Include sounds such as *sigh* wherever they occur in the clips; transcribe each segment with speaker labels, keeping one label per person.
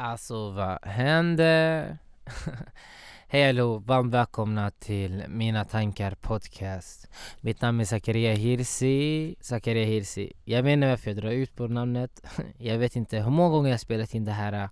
Speaker 1: Alltså vad händer? *laughs* Hej allo, varmt välkomna till Mina Tankar Podcast. Mitt namn är Zakaria Hirsi. Zakaria Hirsi. Jag vet inte varför jag drar ut på namnet. *laughs* Jag vet inte hur många gånger jag spelat in det här.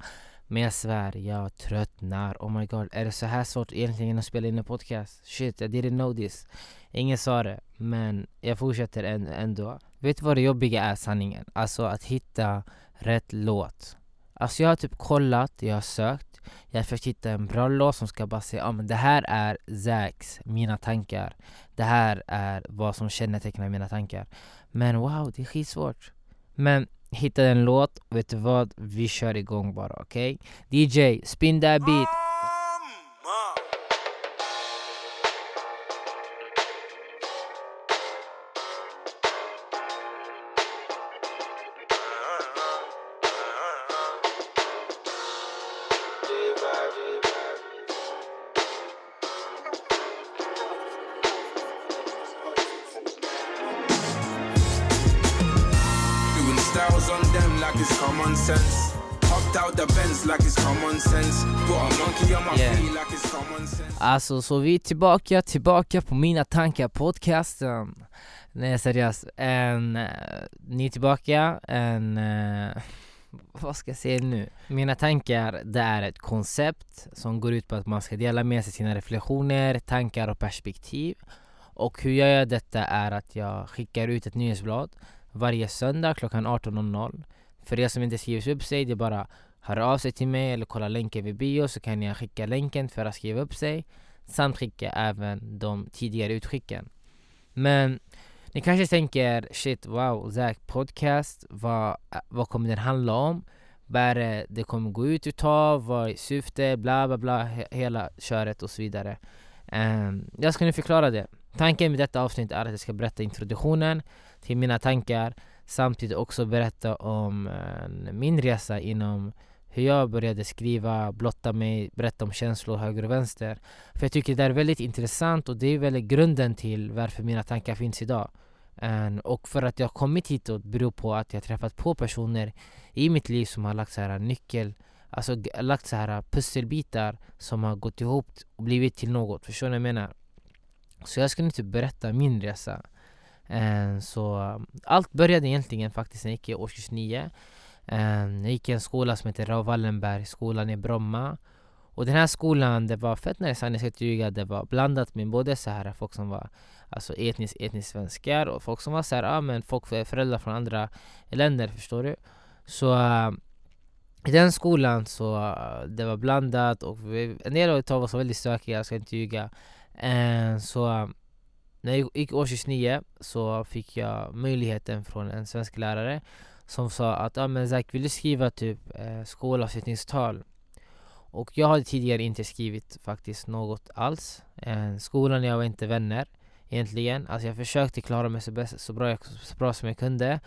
Speaker 1: Men jag svär, jag tröttnar. Oh my god, är det så här svårt egentligen att spela in en podcast? Shit, I didn't know this. Ingen sa det, men jag fortsätter ändå. Vet du vad det jobbiga är sanningen? Alltså att hitta rätt låt. Alltså jag har typ kollat, jag har sökt, jag har försökt hitta en bra låt som ska bara säga ah, men det här är Zacks, mina tankar. Det här är vad som kännetecknar mina tankar. Men wow, det är skitsvårt. Men hittade en låt, vet du vad? Vi kör igång bara, okej? Okay? DJ, spin that beat! Yeah. Alltså, så vi är tillbaka, tillbaka på Mina Tankar podcasten. Nej, seriöst. En, uh, ni är tillbaka. En... Uh, *laughs* vad ska jag säga nu? Mina tankar, det är ett koncept som går ut på att man ska dela med sig sina reflektioner, tankar och perspektiv. Och hur jag gör detta är att jag skickar ut ett nyhetsblad varje söndag klockan 18.00. För er som inte skrivit upp sig, det är bara hör av sig till mig eller kolla länken vid bio så kan jag skicka länken för att skriva upp sig. Samt skicka även de tidigare utskicken. Men ni kanske tänker shit wow, Zack podcast, vad, äh, vad kommer den handla om? Vad är det det kommer gå ut utav? Vad är syftet? Bla bla bla, hela köret och så vidare. Um, jag ska nu förklara det. Tanken med detta avsnitt är att jag ska berätta introduktionen till mina tankar samtidigt också berätta om uh, min resa inom hur jag började skriva, blotta mig, berätta om känslor höger och vänster. För jag tycker det är väldigt intressant och det är väl grunden till varför mina tankar finns idag. Um, och för att jag kommit hit och beror på att jag träffat på personer i mitt liv som har lagt så här nyckel Alltså lagt så här pusselbitar som har gått ihop och blivit till något, förstår ni vad jag menar? Så jag skulle inte typ berätta min resa. Ehm, så allt började egentligen faktiskt när jag gick i årskurs 9. Ehm, jag gick i en skola som heter Raoul Wallenberg, skolan i Bromma. Och den här skolan, det var fett nice, jag ska ljuga, det var blandat med både så här folk som var alltså etniskt etnisk svenskar och folk som var så här, ah, men folk eh, föräldrar från andra länder, förstår du? Så uh, i den skolan så uh, det var blandat och vi, en del av oss var väldigt stökiga, jag ska inte ljuga. Uh, så när jag gick årskurs 9 så fick jag möjligheten från en svensk lärare som sa att ah, men Zack, vill du skriva typ eh, skolavslutningstal? Och jag hade tidigare inte skrivit faktiskt något alls. Eh, skolan och jag var inte vänner egentligen. Alltså jag försökte klara mig så, bäst, så, bra, så bra som jag kunde.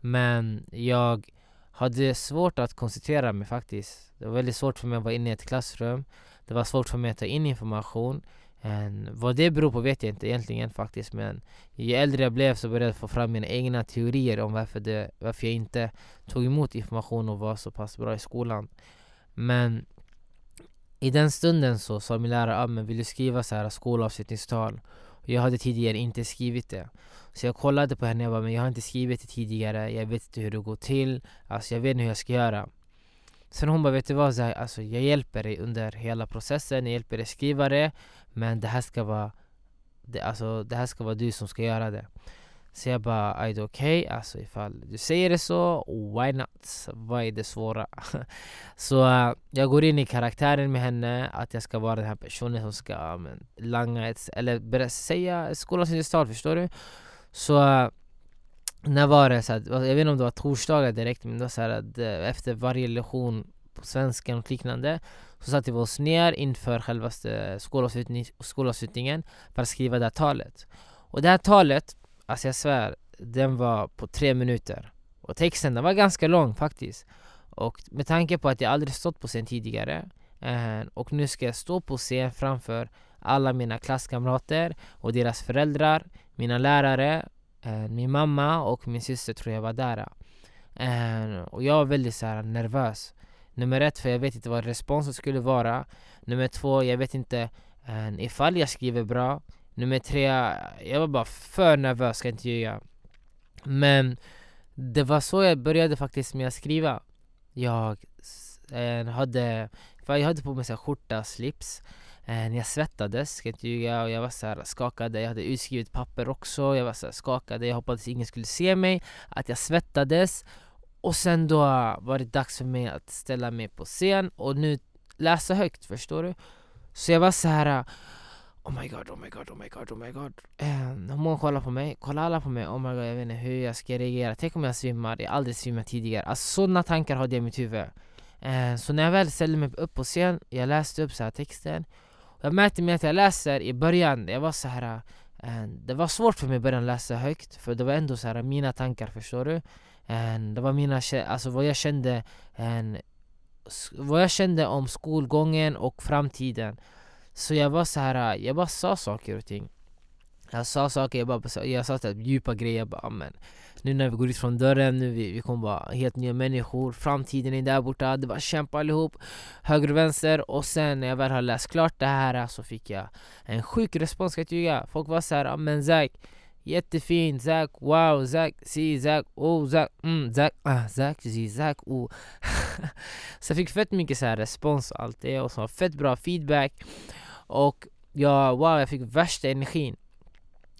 Speaker 1: Men jag hade svårt att koncentrera mig faktiskt. Det var väldigt svårt för mig att vara inne i ett klassrum. Det var svårt för mig att ta in information. En, vad det beror på vet jag inte egentligen faktiskt men ju äldre jag blev så började jag få fram mina egna teorier om varför, det, varför jag inte tog emot information och var så pass bra i skolan. Men i den stunden så sa min lärare ah, men vill du skriva så här skolavslutningstal? Jag hade tidigare inte skrivit det. Så jag kollade på henne och jag bara, men jag har inte skrivit det tidigare, jag vet inte hur det går till, alltså jag vet inte hur jag ska göra. Sen hon bara, vet du vad? Så här, alltså, jag hjälper dig under hela processen, jag hjälper dig skriva det, men det här ska vara det, alltså, det här ska vara du som ska göra det. Så jag bara, är det okej? Okay? Alltså ifall du säger det så, why not? Vad är det svåra? *laughs* så uh, jag går in i karaktären med henne, att jag ska vara den här personen som ska men, langa ett, eller säga skolans tal, förstår du? Så uh, när var det? Så här, jag vet inte om det var torsdagar direkt, men det var så här att eh, efter varje lektion på svenska och liknande så satte vi oss ner inför självaste skolavslutningen för att skriva det här talet. Och det här talet Alltså jag svär, den var på tre minuter. Och texten den var ganska lång faktiskt. Och med tanke på att jag aldrig stått på scen tidigare eh, och nu ska jag stå på scen framför alla mina klasskamrater och deras föräldrar, mina lärare, eh, min mamma och min syster tror jag var där. Eh, och jag var väldigt så här, nervös. Nummer ett, för jag vet inte vad responsen skulle vara. Nummer två, jag vet inte eh, ifall jag skriver bra. Nummer tre, jag var bara för nervös, ska jag inte ljuga. Men det var så jag började faktiskt med att skriva. Jag eh, hade, jag hade på mig så skjorta, slips. Eh, jag svettades, ska jag inte ljuga, och jag var så skakad. Jag hade utskrivet papper också, jag var så skakad. Jag hoppades ingen skulle se mig, att jag svettades. Och sen då var det dags för mig att ställa mig på scen och nu läsa högt, förstår du? Så jag var så här. Oh my god, oh my god, oh my god, oh my god. Ehm, hur många kollar på mig? Kollar alla på mig? Oh my god, jag vet inte hur jag ska reagera. Tänk om jag svimmar? Jag har aldrig svimmat tidigare. Alltså sådana tankar hade jag i mitt huvud. eh, så när jag väl ställde mig upp på scen, jag läste upp så här texten. Och jag märkte med att jag läser i början, jag var så här. eh, det var svårt för mig i början att läsa högt, för det var ändå så här mina tankar, förstår du? En, det var mina, alltså vad jag kände, vad jag kände om skolgången och framtiden. Så jag var så här, jag bara sa saker och ting. Jag sa saker, jag, bara, jag sa typ djupa grejer, jag bara men nu när vi går ut från dörren, nu vi, vi kommer vara helt nya människor, framtiden är där borta, det var kämpa allihop, höger och vänster och sen när jag väl har läst klart det här så fick jag en sjuk respons, ska jag tyga. Folk var såhär, men Zack Jättefin, Zack, wow, Zack, si, Zack, oh, Zack, mm, Zack, ah, Zack, si, Zack, oh. *laughs* så jag fick fett mycket så här respons och allt det och så fett bra feedback. Och ja, wow, jag fick värsta energin.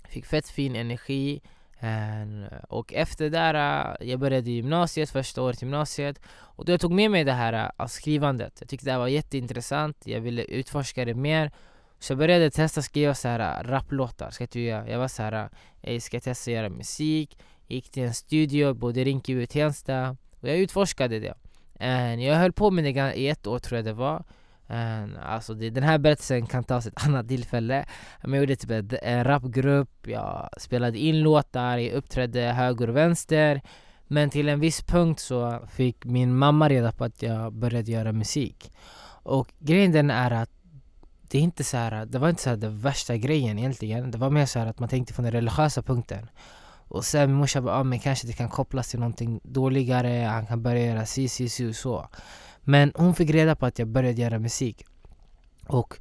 Speaker 1: Jag fick fett fin energi. Och efter det där, äh, jag började gymnasiet, första året gymnasiet. Och då jag tog med mig det här av skrivandet. Jag tyckte det var jätteintressant, jag ville utforska det mer. Så jag började testa skriva så här äh, rapplåtar, ska jag, jag var så här, äh, jag ska testa göra musik? Gick till en studio, både i Rinkeby och Tensta. Och jag utforskade det. Jag höll på med det i ett år tror jag det var. Alltså det, den här berättelsen kan tas ett *laughs* annat tillfälle. Jag gjorde typ en rapgrupp, jag spelade in låtar, jag uppträdde höger och vänster. Men till en viss punkt så fick min mamma reda på att jag började göra musik. Och grejen den är att det, är inte så här, det var inte så här den värsta grejen egentligen. Det var mer så att man tänkte från den religiösa punkten. Och sen min morsa bara, ah, men kanske det kan kopplas till någonting dåligare, han kan börja göra si, si, si och så. Men hon fick reda på att jag började göra musik. Och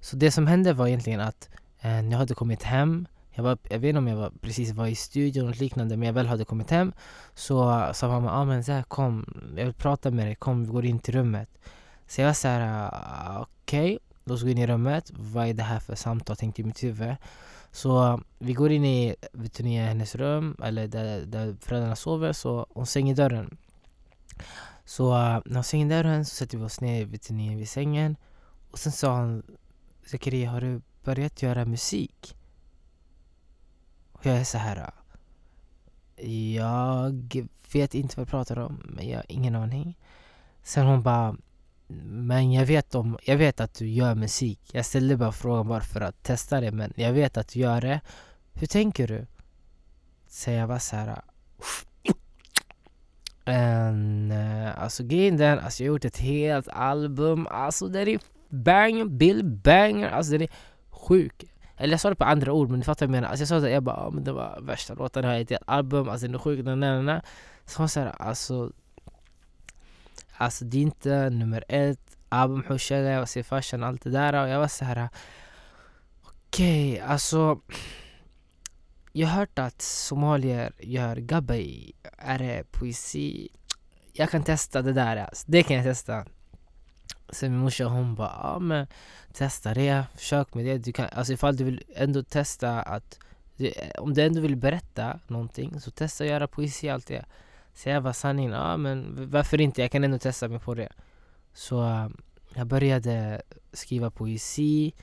Speaker 1: så det som hände var egentligen att eh, jag hade kommit hem jag, var, jag vet inte om jag var, precis var i studion och liknande men jag väl hade kommit hem Så sa mamma, ah, men så här, kom, jag vill prata med dig, kom vi går in till rummet. Så jag var såhär, ah, okej, okay då ska vi in i rummet, vad är det här för samtal? tänkte i mitt huvud Så vi går in i vet ni, hennes rum, eller där, där föräldrarna sover, så hon stänger dörren så eh, när hon stänger dörren så sätter vi oss ner vid, ner vid sängen och sen sa han Zakaria, har du börjat göra musik? Och jag är så här. Jag vet inte vad jag pratar om, men jag har ingen aning. Sen hon bara men jag vet, om, jag vet att du gör musik. Jag ställde bara frågan bara för att testa det, men jag vet att du gör det. Hur tänker du? Så jag bara såhär... En, eh, alltså grejen den, alltså jag har gjort ett helt album, alltså den är bang, Bill banger, alltså den är sjuk. Eller jag sa det på andra ord men ni fattar vad jag menar. Alltså jag sa det, jag bara, oh, men det var värsta låten, jag har ett helt album, alltså den är sjuk, den där, Så hon såhär, alltså, alltså det är inte nummer ett, album hushade, jag ser farsan allt det där och jag var så här. okej, okay, alltså jag har hört att somalier gör Gabay är det poesi? Jag kan testa det där alltså. det kan jag testa. Sen min morsa hon bara, ja men testa det, försök med det. Du kan, alltså ifall du vill ändå testa att, du, om du ändå vill berätta någonting så testa att göra poesi allt det. Så jag sanningen, ja men varför inte, jag kan ändå testa mig på det. Så um, jag började skriva poesi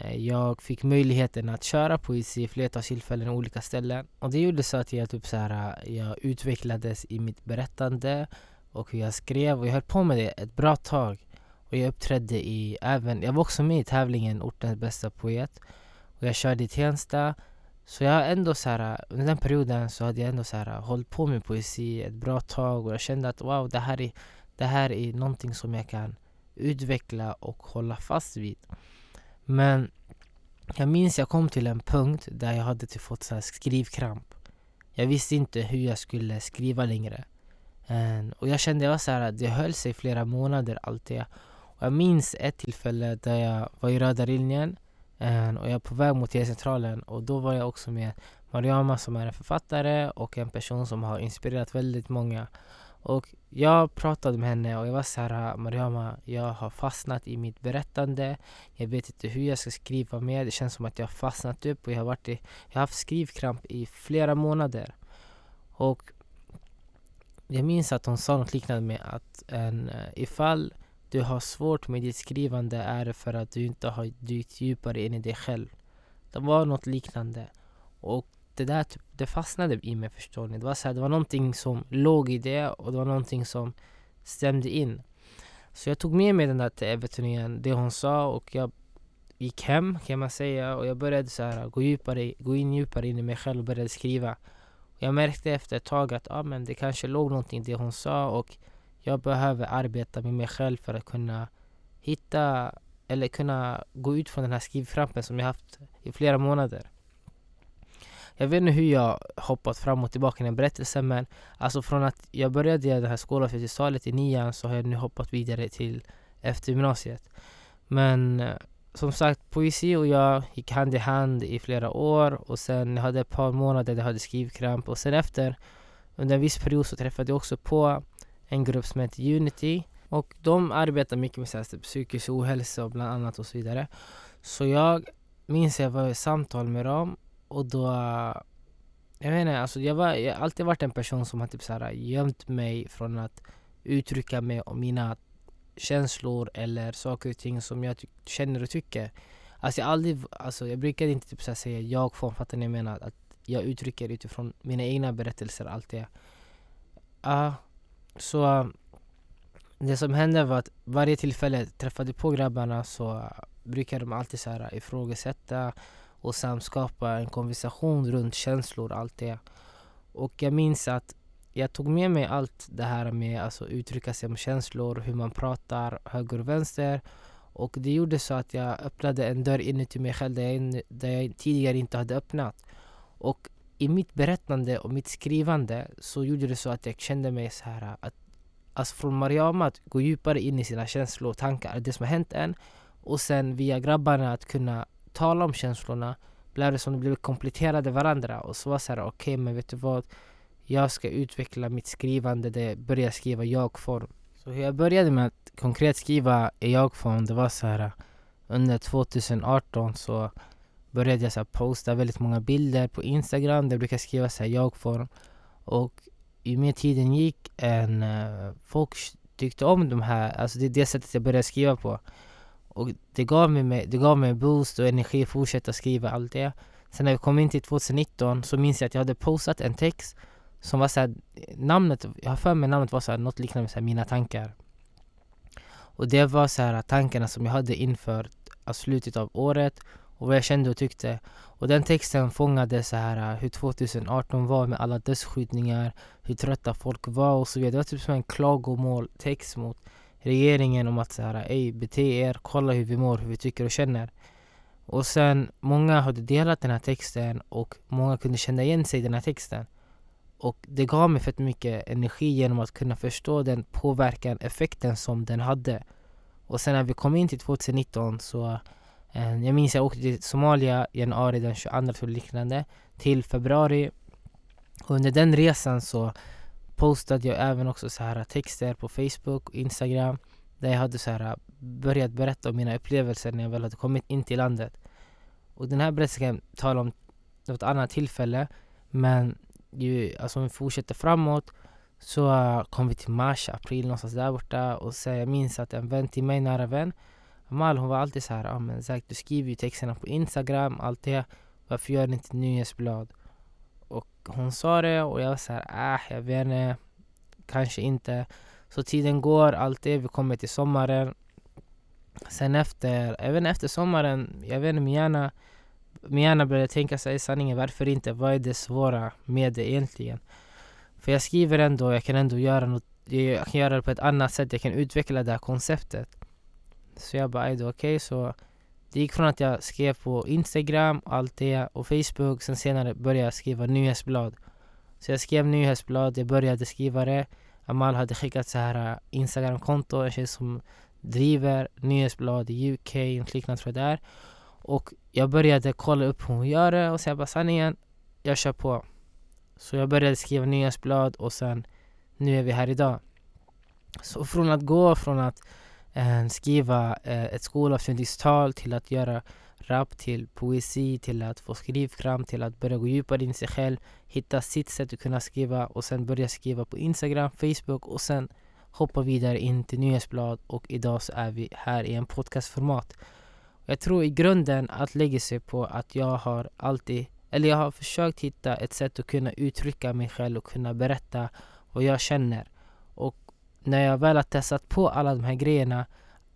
Speaker 1: eh, jag fick möjligheten att köra poesi i flertal tillfällen på olika ställen. Och det gjorde så att jag, typ så här, eh, jag utvecklades i mitt berättande och hur jag skrev. Och jag höll på med det ett bra tag. Och jag uppträdde i även, jag var också med i tävlingen Ortens bästa poet. Och jag körde i Tensta. Så jag ändå så här, under den perioden så hade jag ändå så här, hållit på med poesi ett bra tag. Och jag kände att wow, det här är, det här är någonting som jag kan utveckla och hålla fast vid. Men jag minns jag kom till en punkt där jag hade typ fått så skrivkramp. Jag visste inte hur jag skulle skriva längre. Um, och jag kände jag så här, det höll sig flera månader allt det. Och jag minns ett tillfälle där jag var i röda linjen Ehm, och jag är på väg mot T-centralen och då var jag också med Mariama som är en författare och en person som har inspirerat väldigt många. Och jag pratade med henne och jag var så här, Mariama, jag har fastnat i mitt berättande. Jag vet inte hur jag ska skriva mer. Det känns som att jag har fastnat upp och jag har, varit i, jag har haft skrivkramp i flera månader. Och jag minns att hon sa något liknande med att en, eh, ifall du har svårt med ditt skrivande är för att du inte har dykt djupare in i dig själv. Det var något liknande. Och det där typ, det fastnade i mig förstår ni. Det var, så här, det var någonting som låg i det och det var någonting som stämde in. Så jag tog med mig den där till Everton det hon sa och jag gick hem kan man säga och jag började så här, gå, djupare, gå in djupare in i mig själv och började skriva. Och jag märkte efter ett tag att ah, men det kanske låg någonting i det hon sa och jag behöver arbeta med mig själv för att kunna hitta eller kunna gå ut från den här skrivkrampen som jag haft i flera månader. Jag vet inte hur jag hoppat fram och tillbaka i den berättelsen men alltså från att jag började det här skolavslutningstalet i nian så har jag nu hoppat vidare till eftergymnasiet. Men eh, som sagt, poesi och jag gick hand i hand i flera år och sen jag hade ett par månader där jag hade skrivkramp och sen efter under en viss period så träffade jag också på en grupp som heter Unity och de arbetar mycket med så här, typ, psykisk ohälsa och bland annat och så vidare. Så jag minns att jag var i samtal med dem och då jag vet inte, alltså jag, var, jag har alltid varit en person som har typ så här gömt mig från att uttrycka mig om mina känslor eller saker och ting som jag känner och tycker. Alltså jag aldrig, alltså jag brukade inte typ så säga jag får fattar ni jag menar? Att jag uttrycker utifrån mina egna berättelser, allt det. Uh, så det som hände var att varje tillfälle jag träffade på grabbarna så brukade de alltid så här ifrågasätta och samskapa skapa en konversation runt känslor och allt det. Och jag minns att jag tog med mig allt det här med att alltså, uttrycka sig om känslor, hur man pratar höger och vänster. Och det gjorde så att jag öppnade en dörr inuti mig själv där jag, där jag tidigare inte hade öppnat. Och i mitt berättande och mitt skrivande så gjorde det så att jag kände mig så här att Alltså från Mariama att gå djupare in i sina känslor och tankar, det som har hänt en och sen via grabbarna att kunna tala om känslorna blev det som de blev kompletterade varandra och så var det såhär, okej okay, men vet du vad? Jag ska utveckla mitt skrivande där jag börjar skriva jag-form. Så hur jag började med att konkret skriva i jag-form, det var så här under 2018 så började jag så här, posta väldigt många bilder på Instagram där jag brukar skriva så här jag-form. Och ju mer tiden gick, en, uh, folk tyckte om de här, alltså det är det sättet jag började skriva på. Och det gav mig, det gav mig boost och energi att fortsätta skriva allt det. Sen när vi kom in till 2019 så minns jag att jag hade postat en text som var såhär, namnet, jag har för mig namnet var såhär, något liknande såhär, Mina tankar. Och det var såhär tankarna som jag hade inför alltså, slutet av året och vad jag kände och tyckte. Och den texten fångade så här äh, hur 2018 var med alla dödsskjutningar, hur trötta folk var och så vidare. Det var typ som en klagomåltext mot regeringen om att så här, äh, ej bete er, kolla hur vi mår, hur vi tycker och känner. Och sen, många hade delat den här texten och många kunde känna igen sig i den här texten. Och det gav mig fett mycket energi genom att kunna förstå den påverkan, effekten som den hade. Och sen när vi kom in till 2019 så Eh, jag minns jag åkte till Somalia januari den 22 och liknande till februari. Och under den resan så postade jag även också så här texter på Facebook och Instagram där jag hade så här börjat berätta om mina upplevelser när jag väl hade kommit in till landet. Och den här berättelsen kan jag tala om något annat tillfälle men ju, alltså om vi fortsätter framåt så eh, kom vi till mars, april någonstans där borta och så jag minns att en vän till mig, nära vän Amal hon var alltid så här, ah, men Zach, du skriver ju texterna på Instagram, allt det Varför gör du inte ett nyhetsblad? Och hon sa det och jag var så här, äh, jag vet inte Kanske inte Så tiden går, allt det, vi kommer till sommaren Sen efter, även efter sommaren, jag vet inte, min hjärna min hjärna började tänka sig sanningen, varför inte? Vad är det svåra med det egentligen? För jag skriver ändå, jag kan ändå göra något, jag kan göra det på ett annat sätt, jag kan utveckla det här konceptet. Så jag bara, okej okay, så det gick från att jag skrev på Instagram, allt det, och Facebook, sen senare började jag skriva nyhetsblad. Så jag skrev nyhetsblad, jag började skriva det. Amal hade skickat så här äh, Instagramkonto, en tjej som driver nyhetsblad i UK, något liknande tror jag det är. Och jag började kolla upp hur hon gör det och säga bara sanningen, jag kör på. Så jag började skriva nyhetsblad och sen nu är vi här idag. Så från att gå från att Eh, skriva eh, ett skolavslutningstal till att göra rap till poesi till att få skrivkram till att börja gå djupare in i sig själv hitta sitt sätt att kunna skriva och sen börja skriva på Instagram, Facebook och sen hoppa vidare in till nyhetsblad och idag så är vi här i en podcastformat. Jag tror i grunden att lägger sig på att jag har alltid, eller jag har försökt hitta ett sätt att kunna uttrycka mig själv och kunna berätta vad jag känner. När jag väl har testat på alla de här grejerna,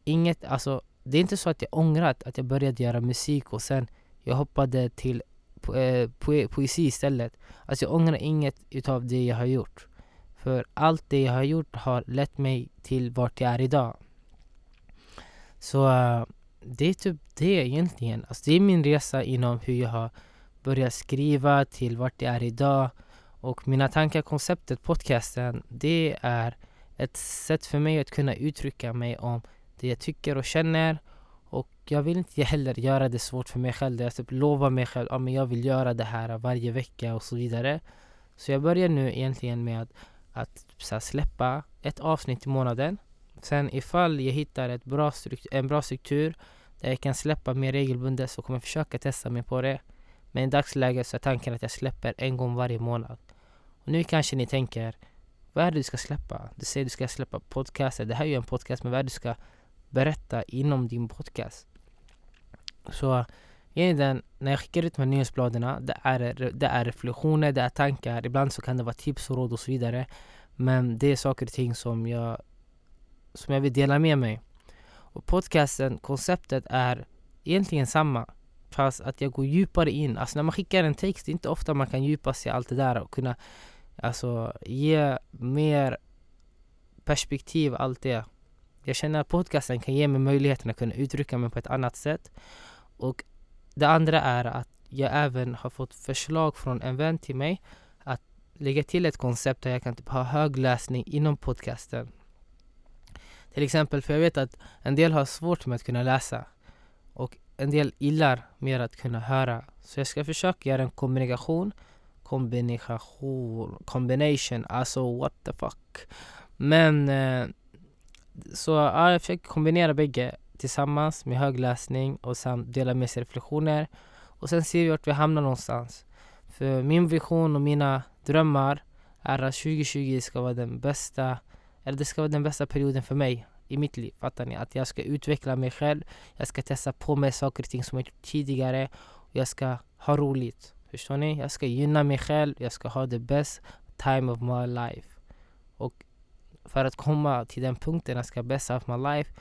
Speaker 1: inget, alltså det är inte så att jag ångrat att jag började göra musik och sen jag hoppade till po eh, po poesi istället. Alltså jag ångrar inget utav det jag har gjort. För allt det jag har gjort har lett mig till vart jag är idag. Så uh, det är typ det egentligen. Alltså det är min resa inom hur jag har börjat skriva till vart jag är idag. Och mina tankar, konceptet, podcasten, det är ett sätt för mig att kunna uttrycka mig om det jag tycker och känner. Och jag vill inte heller göra det svårt för mig själv. Jag typ lovar mig själv att ah, jag vill göra det här varje vecka och så vidare. Så jag börjar nu egentligen med att, att så släppa ett avsnitt i månaden. Sen ifall jag hittar ett bra en bra struktur där jag kan släppa mer regelbundet så kommer jag försöka testa mig på det. Men i dagsläget så är tanken att jag släpper en gång varje månad. Och nu kanske ni tänker, vad är det du ska släppa? Du säger att du ska släppa podcaster. Det här är ju en podcast, men vad är det du ska berätta inom din podcast. Så egentligen, när jag skickar ut de här nyhetsbladen, det är, det är reflektioner, det är tankar, ibland så kan det vara tips och råd och så vidare. Men det är saker och ting som jag, som jag vill dela med mig. Och podcasten, konceptet är egentligen samma. Fast att jag går djupare in. Alltså när man skickar en text, det är inte ofta man kan djupa sig i allt det där och kunna alltså, ge mer perspektiv, allt det. Jag känner att podcasten kan ge mig möjligheten att kunna uttrycka mig på ett annat sätt. Och det andra är att jag även har fått förslag från en vän till mig att lägga till ett koncept där jag kan typ ha högläsning inom podcasten. Till exempel, för jag vet att en del har svårt med att kunna läsa och en del gillar mer att kunna höra. Så jag ska försöka göra en kombination kombination, combination, alltså what the fuck. Men eh, så ja, jag försöker kombinera bägge tillsammans med högläsning och samt dela med sig reflektioner. Och sen ser vi vart vi hamnar någonstans. För min vision och mina drömmar är att 2020 ska vara den bästa, eller det ska vara den bästa perioden för mig i mitt liv. Fattar ni? Att jag ska utveckla mig själv, jag ska testa på mig saker och ting som jag gjort tidigare och jag ska ha roligt. Förstår ni? Jag ska gynna mig själv, jag ska ha the best time of my life. Och för att komma till den punkten, jag ska best of my life,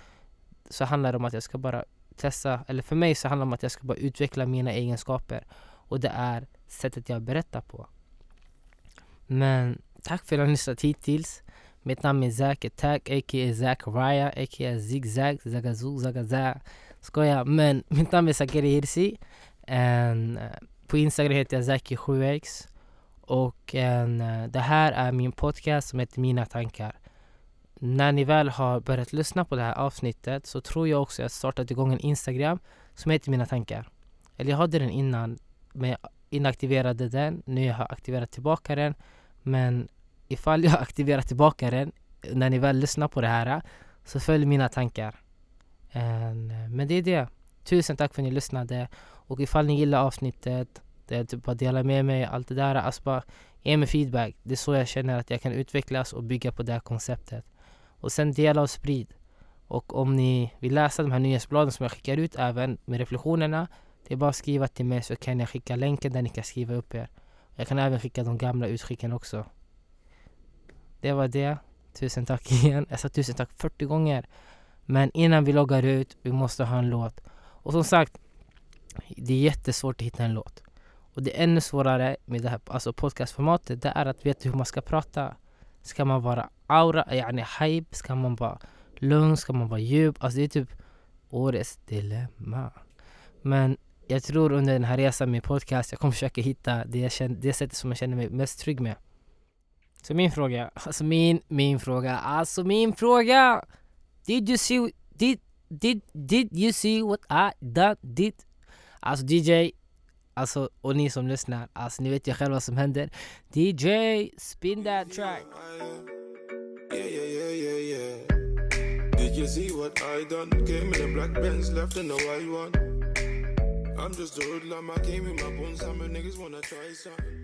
Speaker 1: så handlar det om att jag ska bara testa, eller för mig så handlar det om att jag ska bara utveckla mina egenskaper. Och det är sättet jag berättar på. Men tack för att ni har lyssnat hittills. Mitt namn är Zack Attack, a.k.a. Zack Raya, a.k.a. Zigzag, Zagazoo, Zagaza. Skoja, men mitt namn är Zakari Hirsi. And, uh, på Instagram heter jag Zaki7x. Och en, eh, det här är min podcast som heter Mina tankar när ni väl har börjat lyssna på det här avsnittet så tror jag också att jag startat igång en Instagram som heter Mina tankar. Eller jag hade den innan, men jag inaktiverade den. Nu har jag aktiverat tillbaka den. Men ifall jag *laughs* aktiverar tillbaka den eh, när ni väl lyssnar på det här eh, så följ mina tankar. Men det är det. Tusen tack för att ni lyssnade. Och ifall ni gillar avsnittet, det är typ bara dela med mig, allt det där. Alltså bara ge mig feedback. Det är så jag känner att jag kan utvecklas och bygga på det här konceptet. Och sen dela och sprid. Och om ni vill läsa de här nyhetsbladen som jag skickar ut även med reflektionerna. Det är bara att skriva till mig så kan jag skicka länken där ni kan skriva upp er. Jag kan även skicka de gamla utskicken också. Det var det. Tusen tack *laughs* igen. Jag sa tusen tack 40 gånger. Men innan vi loggar ut, vi måste ha en låt. Och som sagt, det är jättesvårt att hitta en låt. Och det är ännu svårare med det här alltså podcastformatet, det är att veta hur man ska prata. Ska man vara aura, yani hype? Ska man vara lugn? Ska man vara djup? Alltså det är typ årets dilemma. Men jag tror under den här resan med podcast, jag kommer försöka hitta det, jag känner, det sättet som jag känner mig mest trygg med. Så min fråga, alltså min, min fråga, alltså min fråga! Did you see, did, did, did you see what I done, did? Alltså DJ, alltså och ni som lyssnar, alltså ni vet ju själva vad som händer. DJ, spin that track! Yeah, yeah, yeah. Did you see what I done? Came in a black Benz, left in a white one. I'm just a hoodlum, I came in my bones, some niggas wanna try something.